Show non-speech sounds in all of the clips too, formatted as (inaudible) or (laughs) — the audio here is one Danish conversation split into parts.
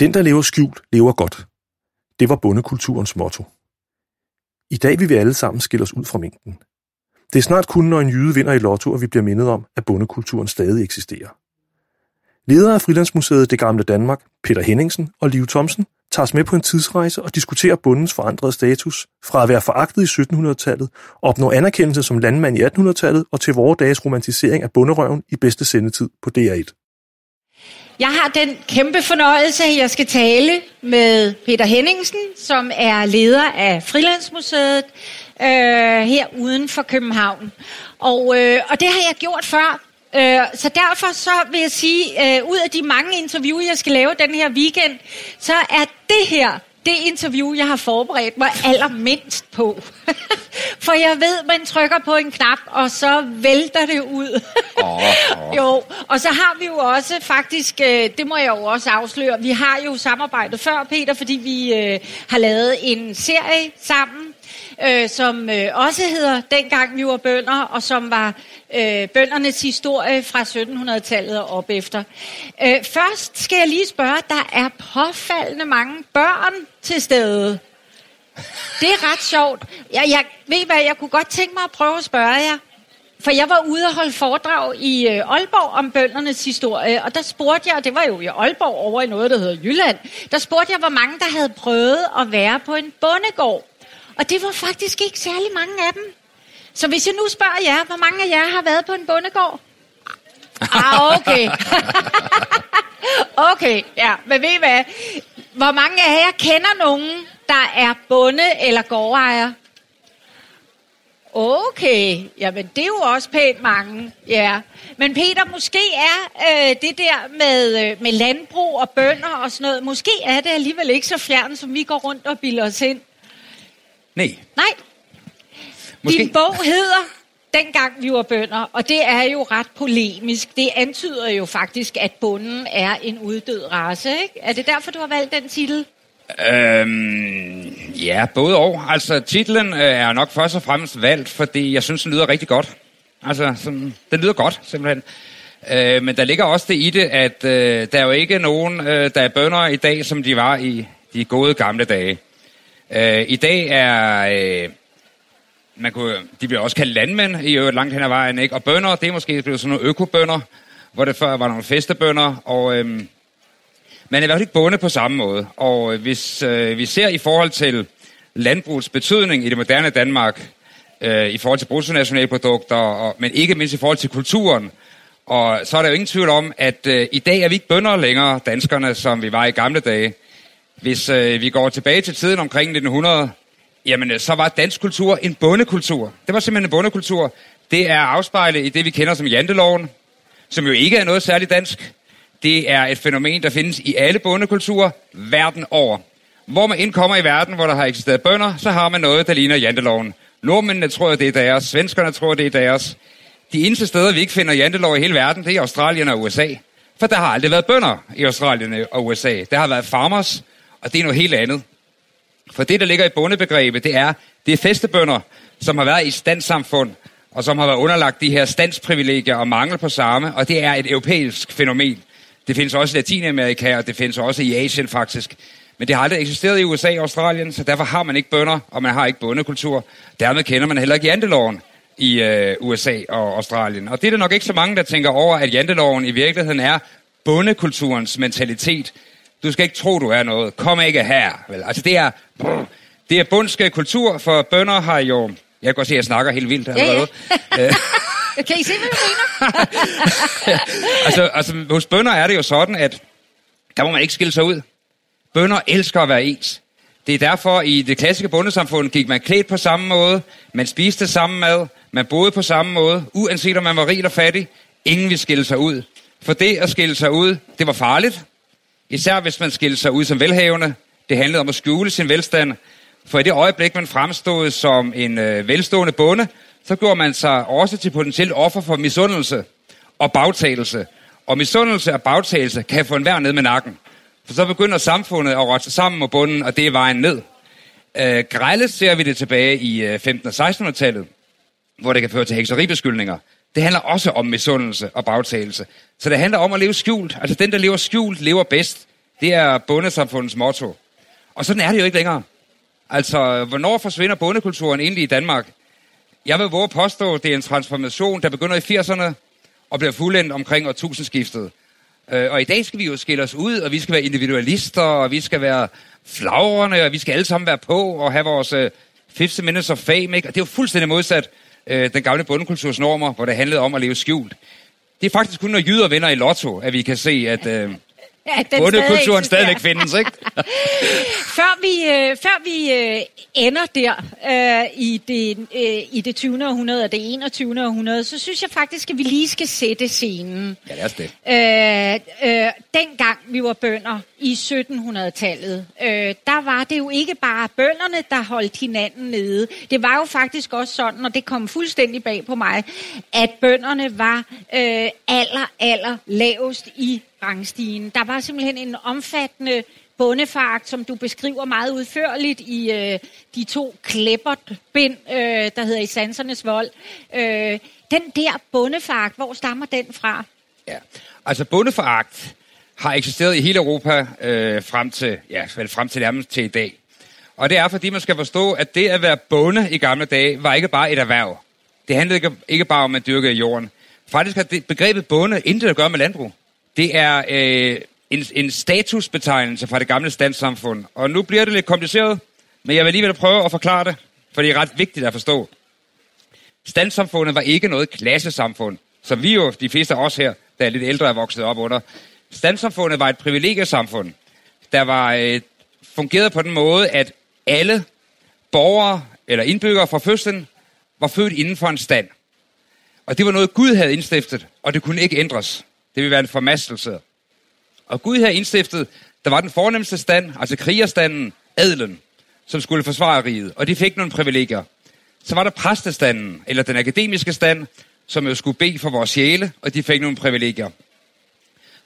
Den, der lever skjult, lever godt. Det var bondekulturens motto. I dag vil vi alle sammen skille os ud fra mængden. Det er snart kun, når en jyde vinder i lotto, at vi bliver mindet om, at bondekulturen stadig eksisterer. Ledere af Frilandsmuseet Det Gamle Danmark, Peter Henningsen og Liv Thomsen, tager os med på en tidsrejse og diskuterer bundens forandrede status fra at være foragtet i 1700-tallet, opnå anerkendelse som landmand i 1800-tallet og til vores dages romantisering af bunderøven i bedste sendetid på DR1. Jeg har den kæmpe fornøjelse, at jeg skal tale med Peter Henningsen, som er leder af Frilandsmuseet øh, her uden for København. Og, øh, og det har jeg gjort før. Øh, så derfor så vil jeg sige, øh, ud af de mange interviews, jeg skal lave den her weekend, så er det her det interview, jeg har forberedt mig allermindst på. (laughs) For jeg ved, man trykker på en knap, og så vælter det ud. oh, oh. (laughs) Jo, og så har vi jo også faktisk, øh, det må jeg jo også afsløre, vi har jo samarbejdet før, Peter, fordi vi øh, har lavet en serie sammen, øh, som øh, også hedder Dengang vi var bønder, og som var øh, bøndernes historie fra 1700-tallet og op efter. Øh, først skal jeg lige spørge, der er påfaldende mange børn til stede. Det er ret sjovt. Jeg, jeg ved hvad, jeg kunne godt tænke mig at prøve at spørge jer. For jeg var ude og holde foredrag i øh, Aalborg om bøndernes historie, og der spurgte jeg, og det var jo i Aalborg over i noget, der hedder Jylland, der spurgte jeg, hvor mange der havde prøvet at være på en bondegård. Og det var faktisk ikke særlig mange af dem. Så hvis jeg nu spørger jer, hvor mange af jer har været på en bondegård? Ah, okay. (laughs) okay, ja. Men ved I hvad? Hvor mange af jer kender nogen, der er bonde eller gårdejer? Okay, jamen det er jo også pænt mange, ja. Men Peter, måske er øh, det der med, øh, med landbrug og bønder og sådan noget, måske er det alligevel ikke så fjern, som vi går rundt og bilder os ind. Nej. Nej. Måske. Din bog hedder Dengang vi var bønder, og det er jo ret polemisk. Det antyder jo faktisk, at bunden er en uddød race, ikke? Er det derfor, du har valgt den titel? Øhm, ja, både og. Altså, titlen øh, er nok først og fremmest valgt, fordi jeg synes, den lyder rigtig godt. Altså, sådan, den lyder godt, simpelthen. Øh, men der ligger også det i det, at øh, der er jo ikke nogen, øh, der er bønder i dag, som de var i de gode gamle dage. Øh, I dag er... Øh, man kunne, de bliver også kaldt landmænd i øvrigt langt hen ad vejen, ikke? Og bønder, det er måske blevet sådan nogle økobønder, hvor det før var nogle festebønder, og øh, man er i hvert fald ikke bundet på samme måde. Og øh, hvis øh, vi ser i forhold til landbrugets betydning i det moderne Danmark, øh, i forhold til bruttonationalprodukter, og, men ikke mindst i forhold til kulturen, og så er der jo ingen tvivl om, at øh, i dag er vi ikke bønder længere, danskerne, som vi var i gamle dage. Hvis øh, vi går tilbage til tiden omkring 1900, jamen øh, så var dansk kultur en bondekultur. Det var simpelthen en bondekultur. Det er afspejlet i det, vi kender som janteloven, som jo ikke er noget særligt dansk. Det er et fænomen, der findes i alle bondekulturer verden over. Hvor man indkommer i verden, hvor der har eksisteret bønder, så har man noget, der ligner janteloven. Nordmændene tror, det er deres. Svenskerne tror, det er deres. De eneste steder, vi ikke finder jantelov i hele verden, det er Australien og USA. For der har aldrig været bønder i Australien og USA. Der har været farmers, og det er noget helt andet. For det, der ligger i bondebegrebet, det er, det er festebønder, som har været i standsamfund, og som har været underlagt de her standsprivilegier og mangel på samme, og det er et europæisk fænomen. Det findes også i Latinamerika, og det findes også i Asien faktisk. Men det har aldrig eksisteret i USA og Australien, så derfor har man ikke bønder, og man har ikke bondekultur. Dermed kender man heller ikke janteloven i øh, USA og Australien. Og det er der nok ikke så mange, der tænker over, at janteloven i virkeligheden er bondekulturens mentalitet, du skal ikke tro, du er noget. Kom ikke her. Vel? Altså, det er, det er bundske kultur, for bønder har jo... Jeg kan godt se, at jeg snakker helt vildt allerede. Ja, ja. (laughs) kan I se, hvad jeg mener? (laughs) altså, altså, hos bønder er det jo sådan, at der må man ikke skille sig ud. Bønder elsker at være ens. Det er derfor, i det klassiske bundesamfund gik man klædt på samme måde, man spiste samme mad, man boede på samme måde, uanset om man var rig eller fattig. Ingen ville skille sig ud. For det at skille sig ud, det var farligt. Især hvis man skilte sig ud som velhavende. Det handlede om at skjule sin velstand. For i det øjeblik, man fremstod som en øh, velstående bonde, så gjorde man sig også til potentielt offer for misundelse og bagtagelse. Og misundelse og bagtagelse kan få enhver ned med nakken. For så begynder samfundet at råde sig sammen med bunden, og det er vejen ned. Øh, grælles ser vi det tilbage i øh, 15. og 1600-tallet, hvor det kan føre til hekseribeskyldninger. Det handler også om misundelse og bagtagelse. Så det handler om at leve skjult. Altså den, der lever skjult, lever bedst. Det er bondesamfundets motto. Og sådan er det jo ikke længere. Altså, hvornår forsvinder bondekulturen egentlig i Danmark? Jeg vil våge påstå, at det er en transformation, der begynder i 80'erne og bliver fuldendt omkring årtusindskiftet. Øh, og i dag skal vi jo skille os ud, og vi skal være individualister, og vi skal være flagrende, og vi skal alle sammen være på og have vores øh, 50 minutes of fame. Ikke? Og det er jo fuldstændig modsat Øh, den gamle bundekulturs normer, hvor det handlede om at leve skjult. Det er faktisk kun, når jyder vinder i lotto, at vi kan se, at... øh, Ja, Bondekulturen stadig stadigvæk findes, ikke? (laughs) før vi, øh, før vi øh, ender der øh, i, det, øh, i det 20. århundrede og det 21. århundrede, så synes jeg faktisk, at vi lige skal sætte scenen. Ja, lad os det. Øh, øh, dengang vi var bønder i 1700-tallet, øh, der var det jo ikke bare bønderne, der holdt hinanden nede. Det var jo faktisk også sådan, og det kom fuldstændig bag på mig, at bønderne var øh, aller, aller lavest i rangstigen. Der var simpelthen en omfattende bondefagt, som du beskriver meget udførligt i øh, de to bind, øh, der hedder I Sansernes Vold. Øh, den der bondefagt, hvor stammer den fra? Ja, altså bondeforagt har eksisteret i hele Europa øh, frem til, ja, vel, frem til nærmest til i dag. Og det er, fordi man skal forstå, at det at være bonde i gamle dage, var ikke bare et erhverv. Det handlede ikke, ikke bare om at dyrke jorden. Faktisk har det, begrebet bonde intet at gøre med landbrug. Det er øh, en, en statusbetegnelse fra det gamle standssamfund. Og nu bliver det lidt kompliceret, men jeg vil alligevel prøve at forklare det, for det er ret vigtigt at forstå. Standsamfundet var ikke noget klassesamfund, som vi jo, de fleste af os her, der er lidt ældre, er vokset op under. Standsamfundet var et privilegiesamfund, der var øh, fungeret på den måde, at alle borgere eller indbyggere fra fødslen var født inden for en stand. Og det var noget, Gud havde indstiftet, og det kunne ikke ændres. Det vil være en formastelse. Og Gud havde indstiftet, der var den fornemmeste stand, altså krigerstanden, adelen, som skulle forsvare riget, og de fik nogle privilegier. Så var der præstestanden, eller den akademiske stand, som jo skulle bede for vores sjæle, og de fik nogle privilegier.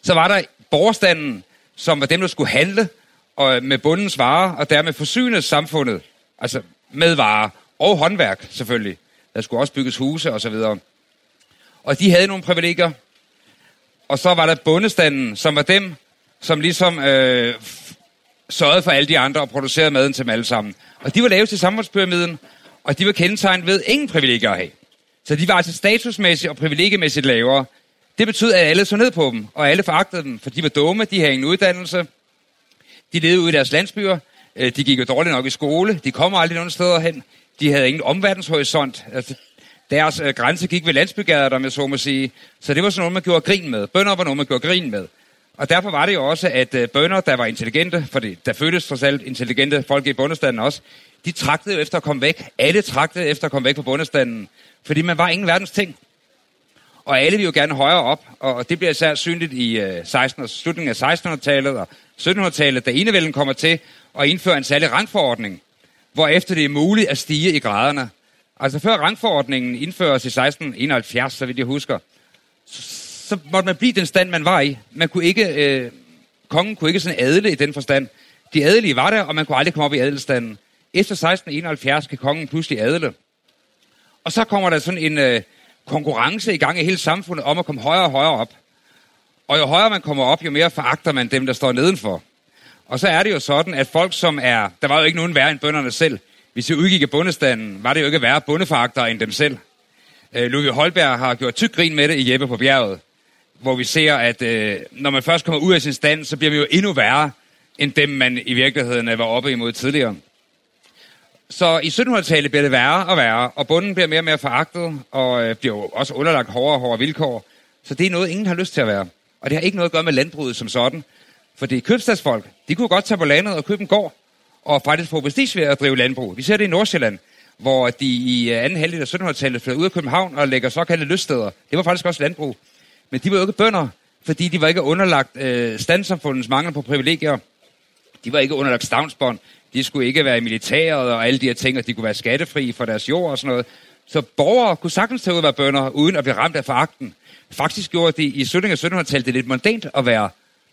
Så var der borgerstanden, som var dem, der skulle handle og med bundens varer, og dermed forsyne samfundet, altså med varer, og håndværk selvfølgelig. Der skulle også bygges huse og så videre. Og de havde nogle privilegier, og så var der bondestanden, som var dem, som ligesom øh, sørgede for alle de andre og producerede maden til dem alle sammen. Og de var lavet til samfundspyramiden, og de var kendetegnet ved ingen privilegier at have. Så de var altså statusmæssigt og privilegiemæssigt lavere. Det betød, at alle så ned på dem, og alle foragtede dem, for de var dumme, de havde ingen uddannelse. De levede ude i deres landsbyer, øh, de gik jo dårligt nok i skole, de kom aldrig nogen steder hen, de havde ingen omverdenshorisont. Altså, deres øh, grænse gik ved landsbygader, der jeg så må sige. Så det var sådan noget, man gjorde grin med. Bønder var noget, man gjorde grin med. Og derfor var det jo også, at øh, bønder, der var intelligente, for der fødtes trods alt intelligente folk i bundestanden også, de tragtede jo efter at komme væk. Alle tragtede efter at komme væk fra bundestanden, fordi man var ingen verdens ting. Og alle ville jo gerne højere op, og det bliver især synligt i øh, 16, slutningen af 1600-tallet og 1700-tallet, da enevælden kommer til at indføre en særlig rangforordning, hvor efter det er muligt at stige i graderne. Altså før rangforordningen indføres i 1671, så vidt jeg husker, så, så måtte man blive den stand, man var i. Man kunne ikke, øh, kongen kunne ikke sådan adle i den forstand. De adelige var der, og man kunne aldrig komme op i adelstanden. Efter 1671 kan kongen pludselig adle. Og så kommer der sådan en øh, konkurrence i gang i hele samfundet om at komme højere og højere op. Og jo højere man kommer op, jo mere foragter man dem, der står nedenfor. Og så er det jo sådan, at folk, som er... Der var jo ikke nogen værre end bønderne selv. Hvis vi udgik af bundestanden, var det jo ikke værre bundefagter end dem selv. Øh, Ludvig Holberg har gjort tyk grin med det i Jeppe på bjerget, hvor vi ser, at øh, når man først kommer ud af sin stand, så bliver vi jo endnu værre end dem, man i virkeligheden øh, var oppe imod tidligere. Så i 1700-tallet bliver det værre og værre, og bunden bliver mere og mere foragtet, og øh, bliver jo også underlagt hårdere og hårdere vilkår. Så det er noget, ingen har lyst til at være. Og det har ikke noget at gøre med landbruget som sådan. For det er købstadsfolk. De kunne godt tage på landet og købe en gård, og faktisk få prestige svært at drive landbrug. Vi ser det i Nordsjælland, hvor de i øh, anden halvdel af 1700-tallet flyttede ud af København og lægger såkaldte lyststeder. Det var faktisk også landbrug. Men de var jo ikke bønder, fordi de var ikke underlagt øh, standsamfundets mangel på privilegier. De var ikke underlagt stavnsbånd. De skulle ikke være i militæret og alle de her ting, og de kunne være skattefri for deres jord og sådan noget. Så borgere kunne sagtens tage ud at være bønder, uden at blive ramt af foragten. Faktisk gjorde de i slutningen af 1700-tallet det lidt mondant at være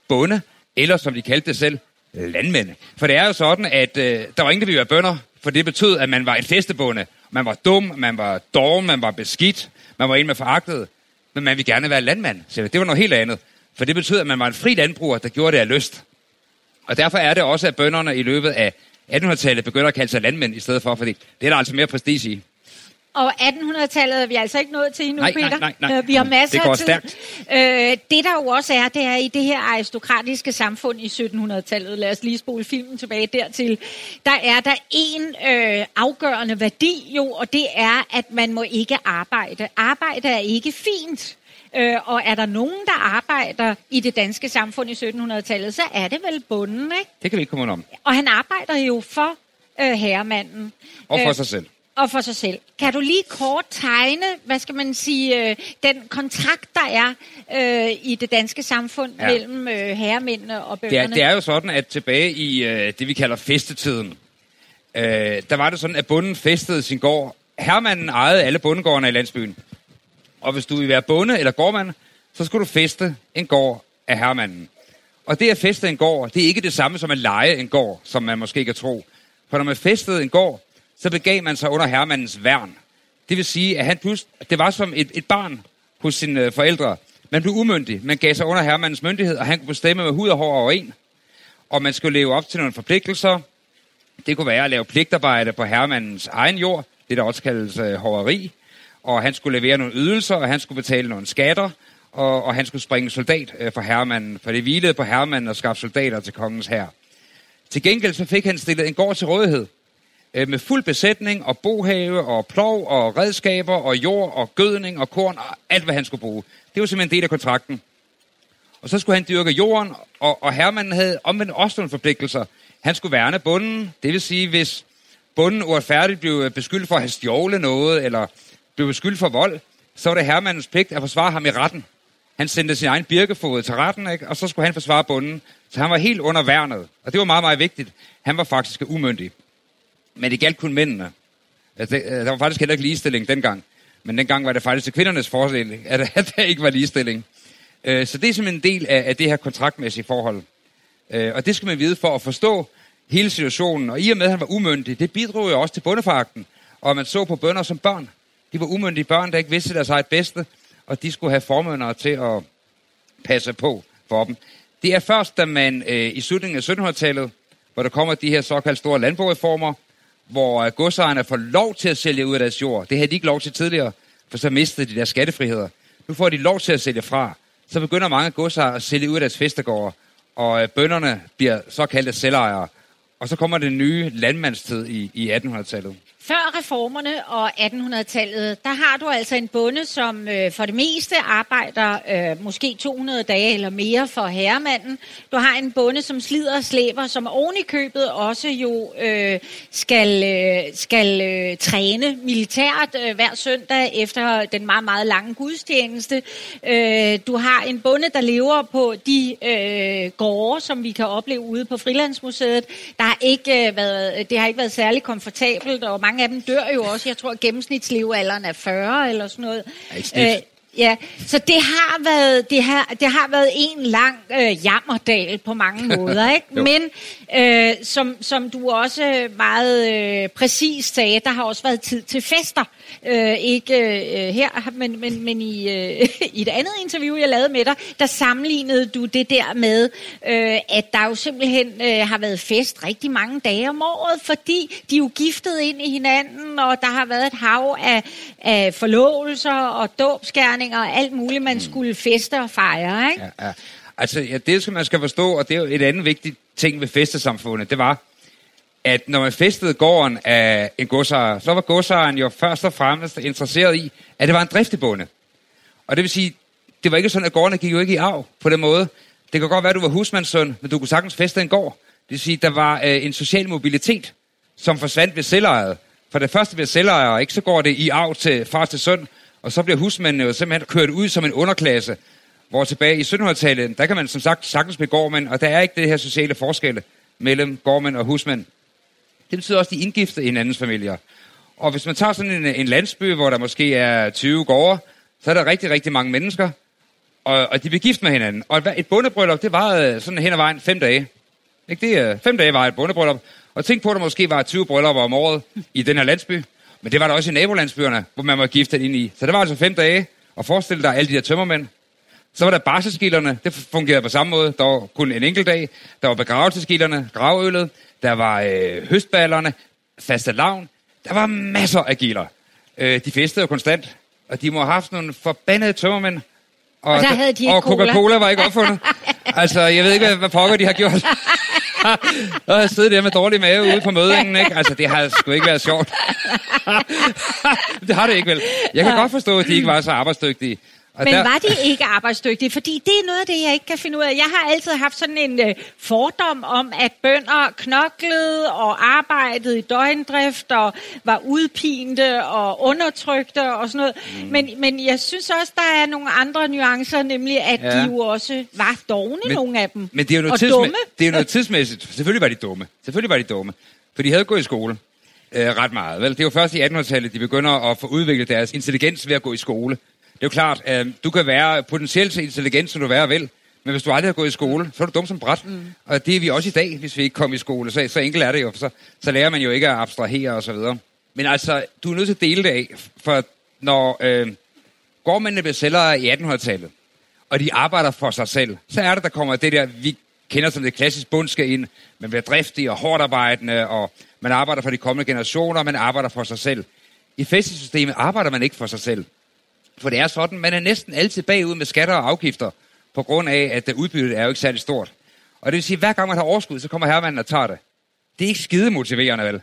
bonde, eller som de kaldte det selv, landmænd. For det er jo sådan, at øh, der var ingen, der ville være bønder, for det betød, at man var en festebonde. Man var dum, man var dårlig, man var beskidt, man var en med foragtet, men man ville gerne være landmand. Så det var noget helt andet. For det betød, at man var en fri landbruger, der gjorde det af lyst. Og derfor er det også, at bønderne i løbet af 1800-tallet begynder at kalde sig landmænd i stedet for, fordi det er der altså mere prestige i. Og 1800-tallet er vi altså ikke nået til endnu, Nej, nej, Peter. nej, nej. Øh, Vi har masser Det går af tid. stærkt. Øh, det der jo også er, det er i det her aristokratiske samfund i 1700-tallet, lad os lige spole filmen tilbage dertil, der er der en øh, afgørende værdi jo, og det er, at man må ikke arbejde. Arbejde er ikke fint. Øh, og er der nogen, der arbejder i det danske samfund i 1700-tallet, så er det vel bunden, ikke? Det kan vi ikke komme om. Og han arbejder jo for øh, herremanden. Og for Øh, sig selv. Og for sig selv. Kan du lige kort tegne, hvad skal man sige, øh, den kontrakt, der er øh, i det danske samfund Ja. mellem øh, herremændene og Det er, bønderne? det er jo sådan, at tilbage i øh, det, vi kalder festetiden, øh, der var det sådan, at bunden festede sin gård. Hermanden ejede alle bondegårdene i landsbyen. Og hvis du ville være bonde eller gårdmand, så skulle du feste en gård af hermanden. Og det at feste en gård, det er ikke det samme som at lege en gård, som man måske kan tro. For når man festede en gård, så begav man sig under herremandens værn. Det vil sige, at han pludselig, det var som et, et barn hos sine øh, forældre. Man blev umyndig, man gav sig under herremandens myndighed, og han kunne bestemme med hud og hår over en. Og man skulle leve op til nogle forpligtelser. Det kunne være at lave pligtarbejde på herremandens egen jord, det der også kaldes øh, hoveri. Og han skulle levere nogle ydelser, og han skulle betale nogle skatter, og, og han skulle springe soldat øh, for herremanden, for det hvilede på herremanden at skaffe soldater til kongens hær. Til gengæld så fik han stillet en gård til rådighed, øh, med fuld besætning og bohave og plov og redskaber og jord og gødning og korn og alt, hvad han skulle bruge. Det var simpelthen en del af kontrakten. Og så skulle han dyrke jorden, og, og herremanden havde omvendt også nogle forpligtelser. Han skulle værne bunden, det vil sige, hvis bunden uretfærdigt blev beskyldt for at have stjålet noget, eller blev beskyldt for vold, så var det herremandens pligt at forsvare ham i retten. Han sendte sin egen birkefod til retten, ikke? og så skulle han forsvare bunden. Så han var helt under værnet, og det var meget, meget vigtigt. Han var faktisk umyndig. Men det galt kun mændene. Altså, øh, Der var faktisk heller ikke ligestilling dengang. Men dengang var det faktisk til kvindernes fordel, (laughs) at, at der ikke var ligestilling. Øh, Så det er simpelthen en del af, af det her kontraktmæssige forhold. Øh, Og det skal man vide for at forstå hele situationen. Og i og med, at han var umyndig, det bidrog jo også til bundefagten. Og man så på bønder som børn. De var umyndige børn, der ikke vidste deres eget bedste. Og de skulle have formøndere til at passe på for dem. Det er først, da man øh, i slutningen af 1700-tallet, hvor der kommer de her såkaldte store landboreformer, hvor øh, godsejerne får lov til at sælge ud af deres jord. Det havde de ikke lov til tidligere, for så mistede de deres skattefriheder. Nu får de lov til at sælge fra. Så begynder mange godsejere at sælge ud af deres festegårde, og øh, bønderne bliver såkaldte selvejere. Og så kommer den nye landmandstid i, i 1800-tallet. Før reformerne og 1800-tallet, der har du altså en bonde, som øh, for det meste arbejder øh, måske 200 dage eller mere for herremanden. Du har en bonde, som slider og slæber, som oven i købet også jo øh, skal, øh, skal øh, træne militært øh, hver søndag efter den meget, meget lange gudstjeneste. Øh, du har en bonde, der lever på de øh, gårde, som vi kan opleve ude på Frilandsmuseet. Der har ikke, øh, været, det har ikke været særlig komfortabelt, og mange af dem dør jo også. Jeg tror, at gennemsnitslevealderen er 40 eller sådan noget. Ja. Ja, så det har været, det har, det har været en lang øh, jammerdal på mange (laughs) måder, ikke? Men øh, som, som du også meget øh, præcis sagde, der har også været tid til fester. Øh, ikke øh, her, men, men, men i, øh, (laughs) i et andet interview, jeg lavede med dig, der sammenlignede du det der med, øh, at der jo simpelthen øh, har været fest rigtig mange dage om året, fordi de er jo giftet ind i hinanden, og der har været et hav af, af forlovelser og dåbskærninger og alt muligt, man skulle feste og fejre, ikke? Ja, ja. Altså, ja, det skal man skal forstå, og det er jo et andet vigtigt ting ved festesamfundet, det var, at når man festede gården af en godsejer, så var godsejeren jo først og fremmest interesseret i, at det var en driftig Og det vil sige, det var ikke sådan, at gårdene gik jo ikke i arv på den måde. Det kan godt være, at du var husmandssøn, men du kunne sagtens feste en gård. Det vil sige, der var øh, en social mobilitet, som forsvandt ved selvejet. For det første bliver selvejer, ikke? så går det i arv til far til søn, og så bliver husmændene jo simpelthen kørt ud som en underklasse. Hvor tilbage i 1700-tallet, der kan man som sagt sagtens blive gårdmænd, og der er ikke det her sociale forskelle mellem gårdmænd og husmænd. Det betyder også, at de indgifter i hinandens familier. Og hvis man tager sådan en, en landsby, hvor der måske er 20 gårde, så er der rigtig, rigtig mange mennesker, og, og de bliver gift med hinanden. Og et, bondebryllup, det var sådan hen ad vejen fem dage. Ikke det? Øh, fem dage var et bondebryllup. Og tænk på, at der måske var 20 bryllupper om året i den her landsby. Men det var der også i nabolandsbyerne, hvor man var giftet ind i. Så det var altså fem dage. Og forestil dig alle de der tømmermænd. Så var der barselsgilderne, det fungerede på samme måde. Der var kun en enkelt dag. Der var begravelsesgilderne, gravøllet. Der var øh, høstballerne, faste lavn. Der var masser af gilder. Øh, de festede jo konstant, og de må have haft nogle forbandede tømmermænd. Og, og der havde de og Coca-Cola var ikke opfundet. (laughs) altså, jeg ved ikke, hvad pokker de har gjort. (laughs) og jeg sidder der med dårlig mave ude på mødingen, ikke? Altså, det har sgu ikke været sjovt. (laughs) det har det ikke vel. Jeg kan godt forstå, at de ikke var så arbejdsdygtige. Men der... var de ikke arbejdsdygtige? Fordi det er noget af det, jeg ikke kan finde ud af. Jeg har altid haft sådan en øh, fordom om, at bønder knoklede og arbejdede i døgndrift og var udpinte og undertrykte og sådan noget. Mm. Men, men jeg synes også, der er nogle andre nuancer, nemlig at ja. de jo også var dogne, men, nogle af dem. Men det er jo noget, tidsmæ- dumme. det er noget tidsmæssigt. Selvfølgelig var de dumme. Selvfølgelig var de dumme. For de havde gået i skole øh, ret meget. Vel? Det jo først i 1800-tallet, de begynder at få udviklet deres intelligens ved at gå i skole. Det er jo klart, at du kan være potentielt så intelligent, som du være vel, men hvis du aldrig har gået i skole, så er du dum som bræt. Mm. Og det er vi også i dag, hvis vi ikke kommer i skole. Så, så enkelt er det jo, for så, så lærer man jo ikke at abstrahere og så videre. Men altså, du er nødt til at dele det af, for når øh, gårdmændene bliver sælgere i 1800-tallet, og de arbejder for sig selv, så er det, der kommer det der, vi kender som det klassiske bundske ind. Man bliver driftig og hårdt arbejdende, og man arbejder for de kommende generationer, og man arbejder for sig selv. I fæstesystemet arbejder man ikke for sig selv. For det er sådan, man er næsten altid bagud med skatter og afgifter, på grund af, at udbyttet er jo ikke særlig stort. Og det vil sige, at hver gang man har overskud, så kommer hermanden og tager det. Det er ikke skide motiverende, vel? Det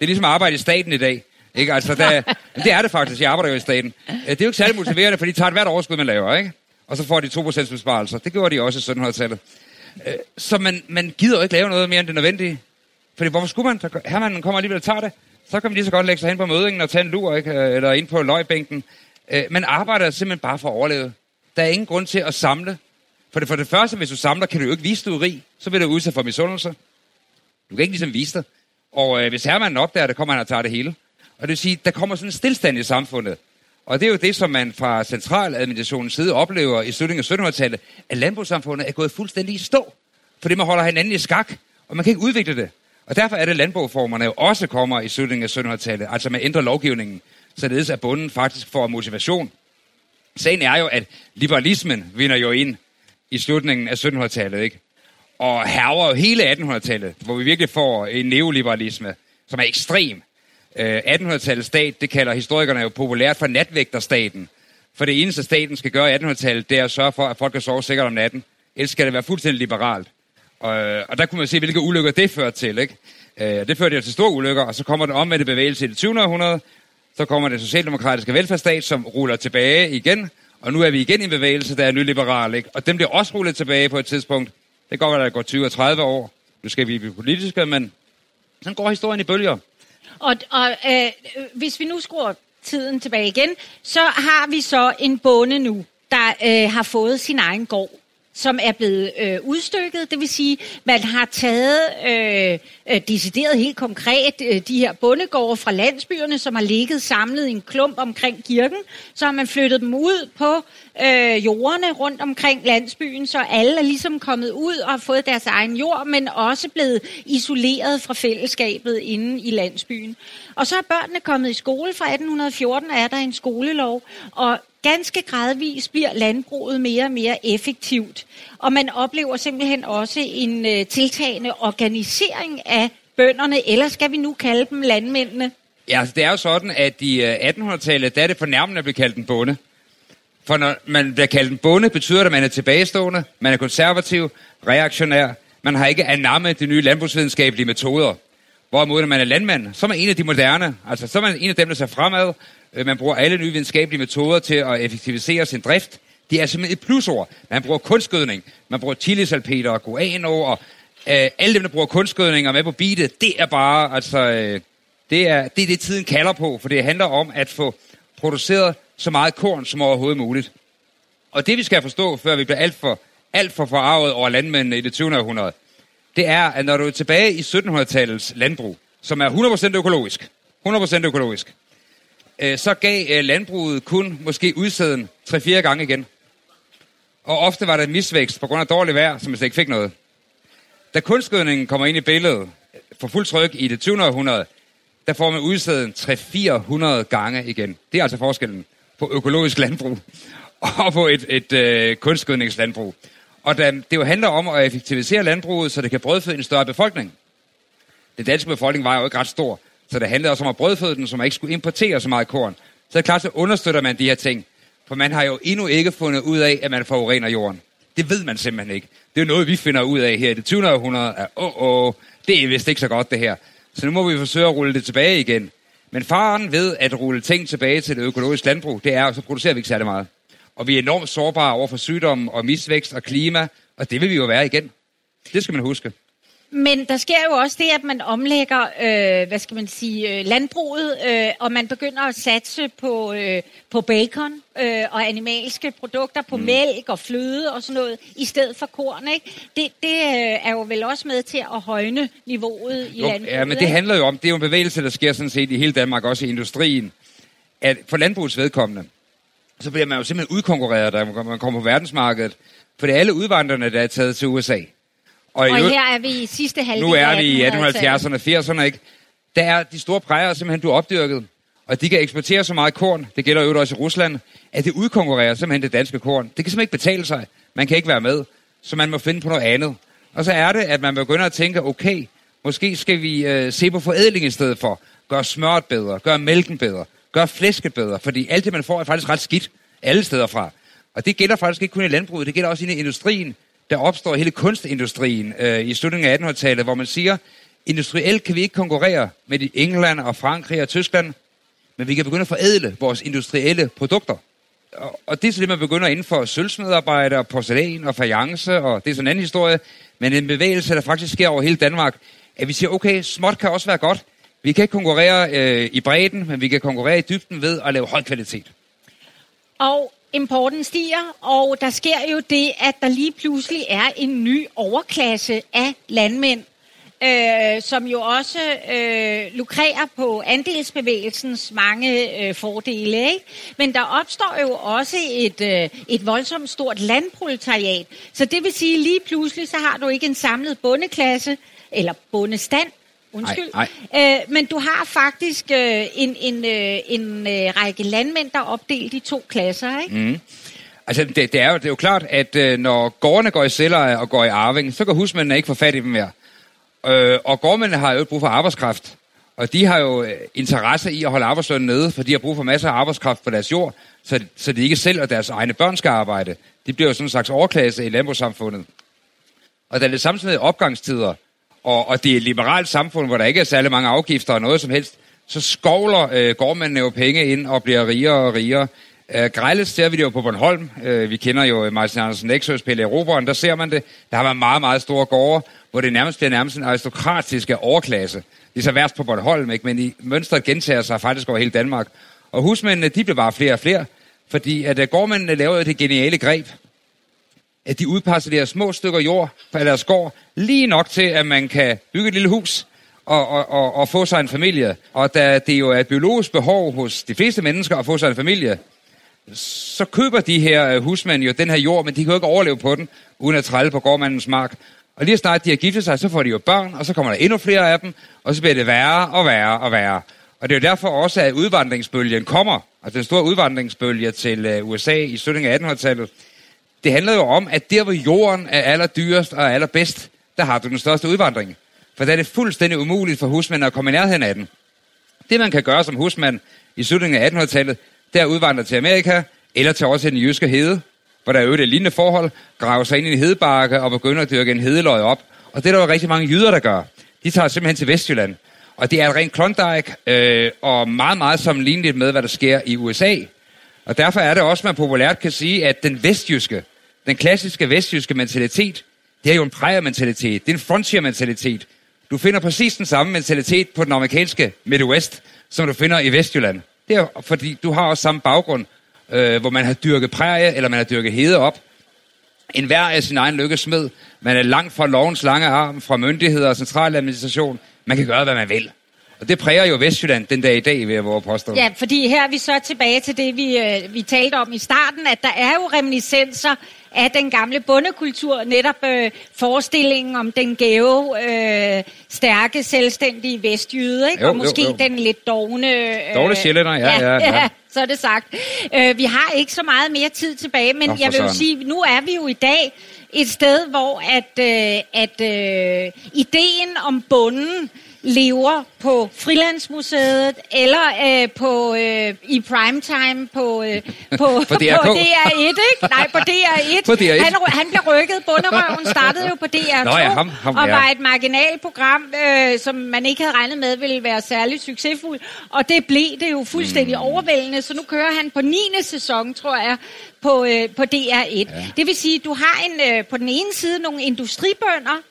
er ligesom at arbejde i staten i dag. Ikke? Altså, der, (laughs) det er det faktisk. Jeg arbejder jo i staten. Det er jo ikke særlig motiverende, for de tager hvert overskud, man laver, ikke? Og så får de 2% besparelser. Det gjorde de også i 1700-tallet. Øh, så man, man gider jo ikke lave noget mere end det nødvendige. Fordi hvorfor skulle man? Hermanden kommer alligevel og tager det. Så kan man lige så godt lægge sig hen på mødingen og tage en lur, ikke? Eller ind på løgbænken. Øh, man arbejder simpelthen bare for at overleve. Der er ingen grund til at samle. For det, for det første, hvis du samler, kan du jo ikke vise, du er rig. Så vil du udsat for misundelse. Du kan ikke ligesom vise dig. Og øh, hvis herremanden opdager det, kommer han og tager det hele. Og det vil sige, der kommer sådan en stillstand i samfundet. Og det er jo det, som man fra centraladministrationens side oplever i slutningen af 1700-tallet, at landbrugssamfundet er gået fuldstændig i stå. Fordi man holder hinanden i skak, og man kan ikke udvikle det. Og derfor er det, at landbrugformerne jo også kommer i slutningen af 1700-tallet. Altså man ændrer lovgivningen således at bunden faktisk får motivation. Sagen er jo, at liberalismen vinder jo ind i slutningen af 1700-tallet, ikke? Og herver jo hele 1800-tallet, hvor vi virkelig får en neoliberalisme, som er ekstrem. Øh, 1800-tallets stat, det kalder historikerne jo populært for natvægterstaten. For det eneste, staten skal gøre i 1800-tallet, det er at sørge for, at folk kan sove sikkert om natten. Ellers skal det være fuldstændig liberalt. Og, og der kunne man se, hvilke ulykker det førte til. Ikke? Øh, det førte jo til store ulykker, og så kommer den omvendte bevægelse i det 20. århundrede, så kommer den socialdemokratiske velfærdsstat, som ruller tilbage igen, og nu er vi igen i en bevægelse, der er nyliberal, ikke? Og dem bliver også rullet tilbage på et tidspunkt. Det går, at der går 20 og 30 år. Nu skal vi blive politiske, men sådan går historien i bølger. Og, og øh, hvis vi nu skruer tiden tilbage igen, så har vi så en bonde nu, der øh, har fået sin egen gård som er blevet øh, udstykket. Det vil sige, man har taget øh, øh, decideret helt konkret øh, de her bondegårde fra landsbyerne, som har ligget samlet i en klump omkring kirken. Så har man flyttet dem ud på øh, jordene rundt omkring landsbyen, så alle er ligesom kommet ud og har fået deres egen jord, men også blevet isoleret fra fællesskabet inde i landsbyen. Og så er børnene kommet i skole. Fra 1814 er der en skolelov, og ganske gradvist bliver landbruget mere og mere effektivt. Og man oplever simpelthen også en øh, tiltagende organisering af bønderne, eller skal vi nu kalde dem landmændene? Ja, altså, det er jo sådan, at i øh, 1800-tallet, der er det fornærmende at blive kaldt en bonde. For når man bliver kaldt en bonde, betyder det, at man er tilbagestående, man er konservativ, reaktionær, man har ikke anammet de nye landbrugsvidenskabelige metoder. Hvorimod, når man er landmand, så er man en af de moderne. Altså, så er man en af dem, der ser fremad. Øh, man bruger alle nye videnskabelige metoder til at effektivisere sin drift. Det er simpelthen et plusord. Man bruger kunstgødning, man bruger chilisalpeter og guano, og øh, alle dem, der bruger kunstgødning og med på beatet, det er bare, altså, øh, det, er, det er det, tiden kalder på, for det handler om at få produceret så meget korn som overhovedet muligt. Og det, vi skal forstå, før vi bliver alt for, alt for forarvet over landmændene i det 20. århundrede, det er, at når du er tilbage i 1700-tallets landbrug, som er 100% økologisk, 100% økologisk, øh, så gav øh, landbruget kun måske udsæden 3-4 gange igen. Og ofte var der misvækst på grund af dårligt vejr, som man slet ikke fik noget. Da kunstgødningen kommer ind i billedet øh, for fuld tryk i det 20. århundrede, der får man udsæden 300-400 gange igen. Det er altså forskellen på økologisk landbrug (laughs) og på et, et øh, kunstgødningslandbrug. Og da, det jo handler om at effektivisere landbruget, så det kan brødføde en større befolkning. Den danske befolkning var jo ikke ret stor, så det handlede også om at brødføde den, så man ikke skulle importere så meget korn. Så er det klart, så understøtter man de her ting. For man har jo endnu ikke fundet ud af, at man forurener jorden. Det ved man simpelthen ikke. Det er jo noget, vi finder ud af her i det 20. århundrede, at åh, åh, det er vist ikke så godt det her. Så nu må vi forsøge at rulle det tilbage igen. Men faren ved at rulle ting tilbage til det økologiske landbrug, det er, at så producerer vi ikke særlig meget. Og vi er enormt sårbare over for sygdomme og misvækst og klima, og det vil vi jo være igen. Det skal man huske. Men der sker jo også det, at man omlægger, øh, hvad skal man sige, øh, landbruget, øh, og man begynder at satse på, øh, på bacon øh, og animalske produkter, på mm. mælk og fløde og sådan noget, i stedet for korn, ikke? Det, det øh, er jo vel også med til at højne niveauet i jo, landbruget, Ja, men det handler jo om, det er jo en bevægelse, der sker sådan set i hele Danmark, også i industrien, at for landbrugets vedkommende, så bliver man jo simpelthen udkonkurreret, da man kommer på verdensmarkedet, for det er alle udvandrerne, der er taget til USA. Og, og her er vi i sidste halvdel Nu er vi i 1870'erne, 80'erne, ikke? Der er de store præger simpelthen, du opdyrket. Og de kan eksportere så meget korn, det gælder jo også i Rusland, at det udkonkurrerer simpelthen det danske korn. Det kan simpelthen ikke betale sig. Man kan ikke være med. Så man må finde på noget andet. Og så er det, at man begynder at tænke, okay, måske skal vi øh, se på forædling i stedet for. Gør smøret bedre, gør mælken bedre, gør flæsket bedre. Fordi alt det, man får, er faktisk ret skidt alle steder fra. Og det gælder faktisk ikke kun i landbruget, det gælder også i industrien der opstår hele kunstindustrien øh, i slutningen af 1800-tallet, hvor man siger, industrielt kan vi ikke konkurrere med England og Frankrig og Tyskland, men vi kan begynde at forædle vores industrielle produkter. Og, og det er så det, man begynder inden for sølvsmedarbejde og porcelæn og fajance, og det er sådan en anden historie, men en bevægelse, der faktisk sker over hele Danmark, at vi siger, okay, småt kan også være godt. Vi kan ikke konkurrere øh, i bredden, men vi kan konkurrere i dybden ved at lave høj kvalitet. Og importen stiger, og der sker jo det, at der lige pludselig er en ny overklasse af landmænd, øh, som jo også øh, lukrerer på andelsbevægelsens mange øh, fordele. Ikke? Men der opstår jo også et, øh, et voldsomt stort landproletariat. Så det vil sige, lige pludselig så har du ikke en samlet bondeklasse, eller bondestand, Undskyld. Ej, ej. Øh, men du har faktisk øh, en, en, øh, en øh, række landmænd, der er opdelt i to klasser, ikke? Mm. Altså, det, det, er jo, det er jo klart, at øh, når gårdene går i celler og går i arving, så kan husmændene ikke få fat i dem mere. Øh, og gårdmændene har jo brug for arbejdskraft. Og de har jo øh, interesse i at holde arbejdslønnen nede, for de har brug for masser af arbejdskraft på deres jord, så, så de ikke selv og deres egne børn skal arbejde. De bliver jo sådan en slags overklasse i landbrugssamfundet. Og da det samtidig opgangstider, og, og det er et liberalt samfund, hvor der ikke er særlig mange afgifter og noget som helst, så skovler øh, gårdmændene jo penge ind og bliver rigere og rigere. Øh, grejles ser vi det jo på Bornholm. Øh, vi kender jo Martin Andersen Nexøs Pelle Eroberen, der ser man det. Der har været meget, meget store gårde, hvor det nærmest bliver nærmest en aristokratisk overklasse. Det er så værst på Bornholm, ikke? men i mønstret gentager sig faktisk over hele Danmark. Og husmændene, de bliver bare flere og flere, fordi at uh, gårdmændene lavede det geniale greb, at de udparcellerer små stykker jord fra deres gård, lige nok til, at man kan bygge et lille hus og, og, og, og få sig en familie. Og da det jo er et biologisk behov hos de fleste mennesker at få sig en familie, så køber de her øh, husmænd jo den her jord, men de kan jo ikke overleve på den, uden at trælle på gårdmandens mark. Og lige snart de har giftet sig, så får de jo børn, og så kommer der endnu flere af dem, og så bliver det værre og værre og værre. Og det er jo derfor også, at udvandringsbølgen kommer, altså den store udvandringsbølge til øh, USA i slutningen af 1800-tallet, det handler jo om, at der hvor jorden er allerdyrest og allerbedst, der har du den største udvandring. For der er det fuldstændig umuligt for husmænd at komme i nærheden af den. Det man kan gøre som husmand i slutningen af 1800-tallet, det er at udvandre til Amerika, eller til også den jyske hede, hvor der er øvrigt et lignende forhold, grave sig ind i en hedebakke og begynder at dyrke en hedeløg op. Og det er der jo rigtig mange jyder, der gør. De tager simpelthen til Vestjylland. Og det er et rent klondike, øh, og meget, meget sammenligneligt med, hvad der sker i USA. Og derfor er det også, man populært kan sige, at den vestjyske, den klassiske vestjyske mentalitet, det er jo en præger-mentalitet. Det er en frontier-mentalitet. Du finder præcis den samme mentalitet på den amerikanske Midwest, som du finder i Vestjylland. Det er fordi, du har også samme baggrund, øh, hvor man har dyrket prærie, eller man har dyrket hede op. En hver er sin egen lykkesmed. Man er langt fra lovens lange arm, fra myndigheder og centraladministration. Man kan gøre, hvad man vil. Og det præger jo Vestjylland den dag i dag, ved jeg våge påstå. Ja, fordi her er vi så tilbage til det, vi, øh, vi talte om i starten, at der er jo reminiscenser af den gamle bondekultur, netop øh, forestillingen om den gave, øh, stærke, selvstændige vestjyde, ikke? Jo, og måske jo, jo. den lidt dogne... Øh, Dogne sjællænder, ja, ja, (laughs) ja. så er det sagt. Øh, vi har ikke så meget mere tid tilbage, men Nå, jeg vil jo sige, nu er vi jo i dag et sted, hvor at, øh, at øh, ideen om bunden lever på Frilandsmuseet eller øh, på øh, i primetime på øh, (laughs) på, på, DRK. på DR1, ikke? Nej, på DR1. På DR1. Han, han blev rykket. Bunderøven startede jo på DR2 Nå ja, ham- ham, og ja. var et marginalprogram, øh, som man ikke havde regnet med ville være særlig succesfuld. Og det blev det jo fuldstændig mm. overvældende, så nu kører han på 9. sæson, tror jeg, på, øh, på DR1. Ja. Det vil sige, du har en, øh, på den ene side nogle industribønder,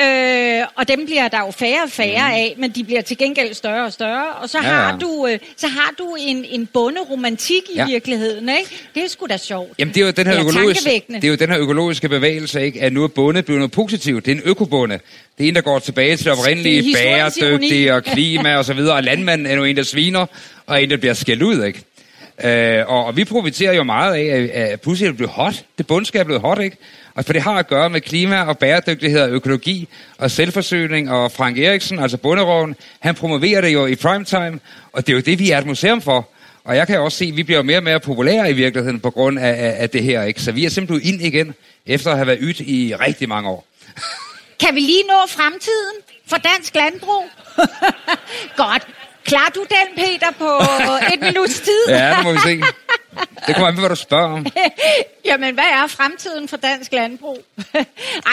Øh, og dem bliver der jo færre og færre mm. af, men de bliver til gengæld større og større. Og så Ja, har ja. du, øh, så har du en, en bonderomantik i Ja. virkeligheden, ikke? Det er sgu da sjovt. Jamen, det er jo den her, Ja, økologiske, det er jo den her økologiske bevægelse, ikke? at nu er bonde blevet noget positivt. Det er en økobonde. Det er en, der går tilbage til det oprindelige, bæredygtige og klima og så videre. Og landmanden er nu en, der sviner, og en, der bliver skældt ud, ikke? Øh, og, og vi profiterer jo meget af, at, at pludselig er det blevet hot. Det bundskab er blevet hot, ikke? Og for det har at gøre med klima og bæredygtighed og økologi og selvforsyning. Og Frank Eriksen, altså bunderoven, han promoverer det jo i primetime. Og det er jo det, vi er et museum for. Og jeg kan også se, at vi bliver mere og mere populære i virkeligheden på grund af, af, af det her. Ikke? Så vi er simpelthen ind igen, efter at have været ydt i rigtig mange år. Kan vi lige nå fremtiden for dansk landbrug? (laughs) Godt. Klarer du den, Peter, på et minuts tid? Ja, det må vi se. Det kommer an på, hvad du spørger om. (laughs) Jamen, hvad er fremtiden for dansk landbrug? (laughs)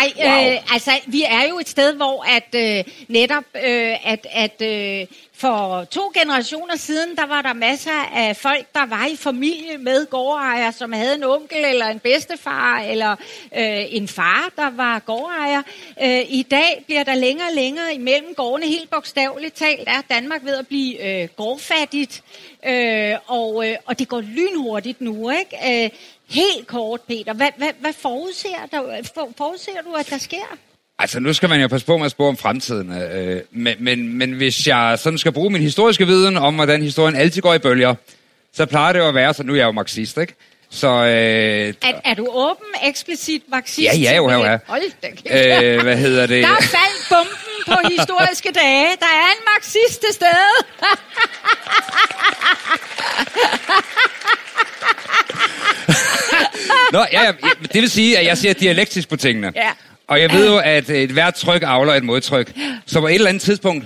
Ej, Wow. øh, altså, vi er jo et sted, hvor at øh, netop, øh, at, at øh, for to generationer siden, der var der masser af folk, der var i familie med gårdejer, som havde en onkel eller en bedstefar, eller øh, en far, der var gårdejer. Øh, I dag bliver der længere og længere imellem gårdene, helt bogstaveligt talt, er Danmark ved at blive øh, gårdfattigt, øh, og, øh, og det går lynhurtigt nu, ikke? Øh, helt kort, Peter, hvad, hvad, hvad forudser, der, for, forudser du, at der sker? Altså, nu skal man jo passe på med at spore om fremtiden. Øh, men, men, men hvis jeg sådan skal bruge min historiske viden om, hvordan historien altid går i bølger, så plejer det jo at være, så nu er jeg jo marxist, ikke? Så øh, Er, er du åben, eksplicit marxist? Ja, ja, jo, jo, ja. Hold da kæft. øh, hvad hedder det? Der faldt bomben på historiske dage. Der er en marxist til stede. (laughs) Nå, ja, ja, det vil sige, at jeg ser dialektisk på tingene. Ja. Og jeg ved jo, at et hvert tryk avler et modtryk. Så på et eller andet tidspunkt,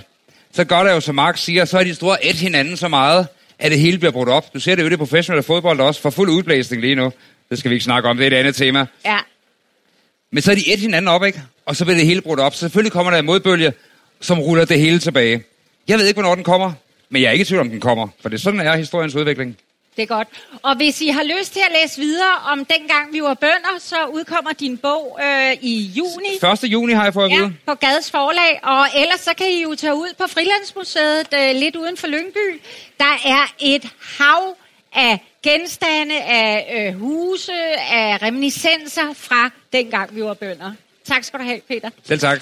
så gør der jo, som Marx siger, så er de store et hinanden så meget, at det hele bliver brudt op. Du ser det jo i det professionelle fodbold også, for fuld udblæsning lige nu. Det skal vi ikke snakke om, det er et andet tema. Ja. Men så er de et hinanden op, ikke? Og så bliver det hele brudt op. Så selvfølgelig kommer der en modbølge, som ruller det hele tilbage. Jeg ved ikke, hvornår den kommer, men jeg er ikke i tvivl om, den kommer. For det er sådan, er historiens udvikling. Det er godt. Og hvis I har lyst til at læse videre om dengang vi var bønder, så udkommer din bog øh, i juni. 1. juni har jeg fået at Ja, på Gades Forlag. Og ellers så kan I jo tage ud på Frilandsmuseet øh, lidt uden for Lyngby. Der er et hav af genstande, af øh, huse, af reminiscenser fra dengang vi var bønder. Tak skal du have, Peter. Selv tak.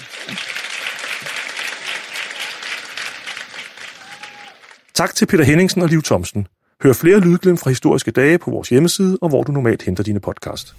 Tak til Peter Henningsen og Liv Thomsen. Hør flere lydglimt fra historiske dage på vores hjemmeside og hvor du normalt henter dine podcast.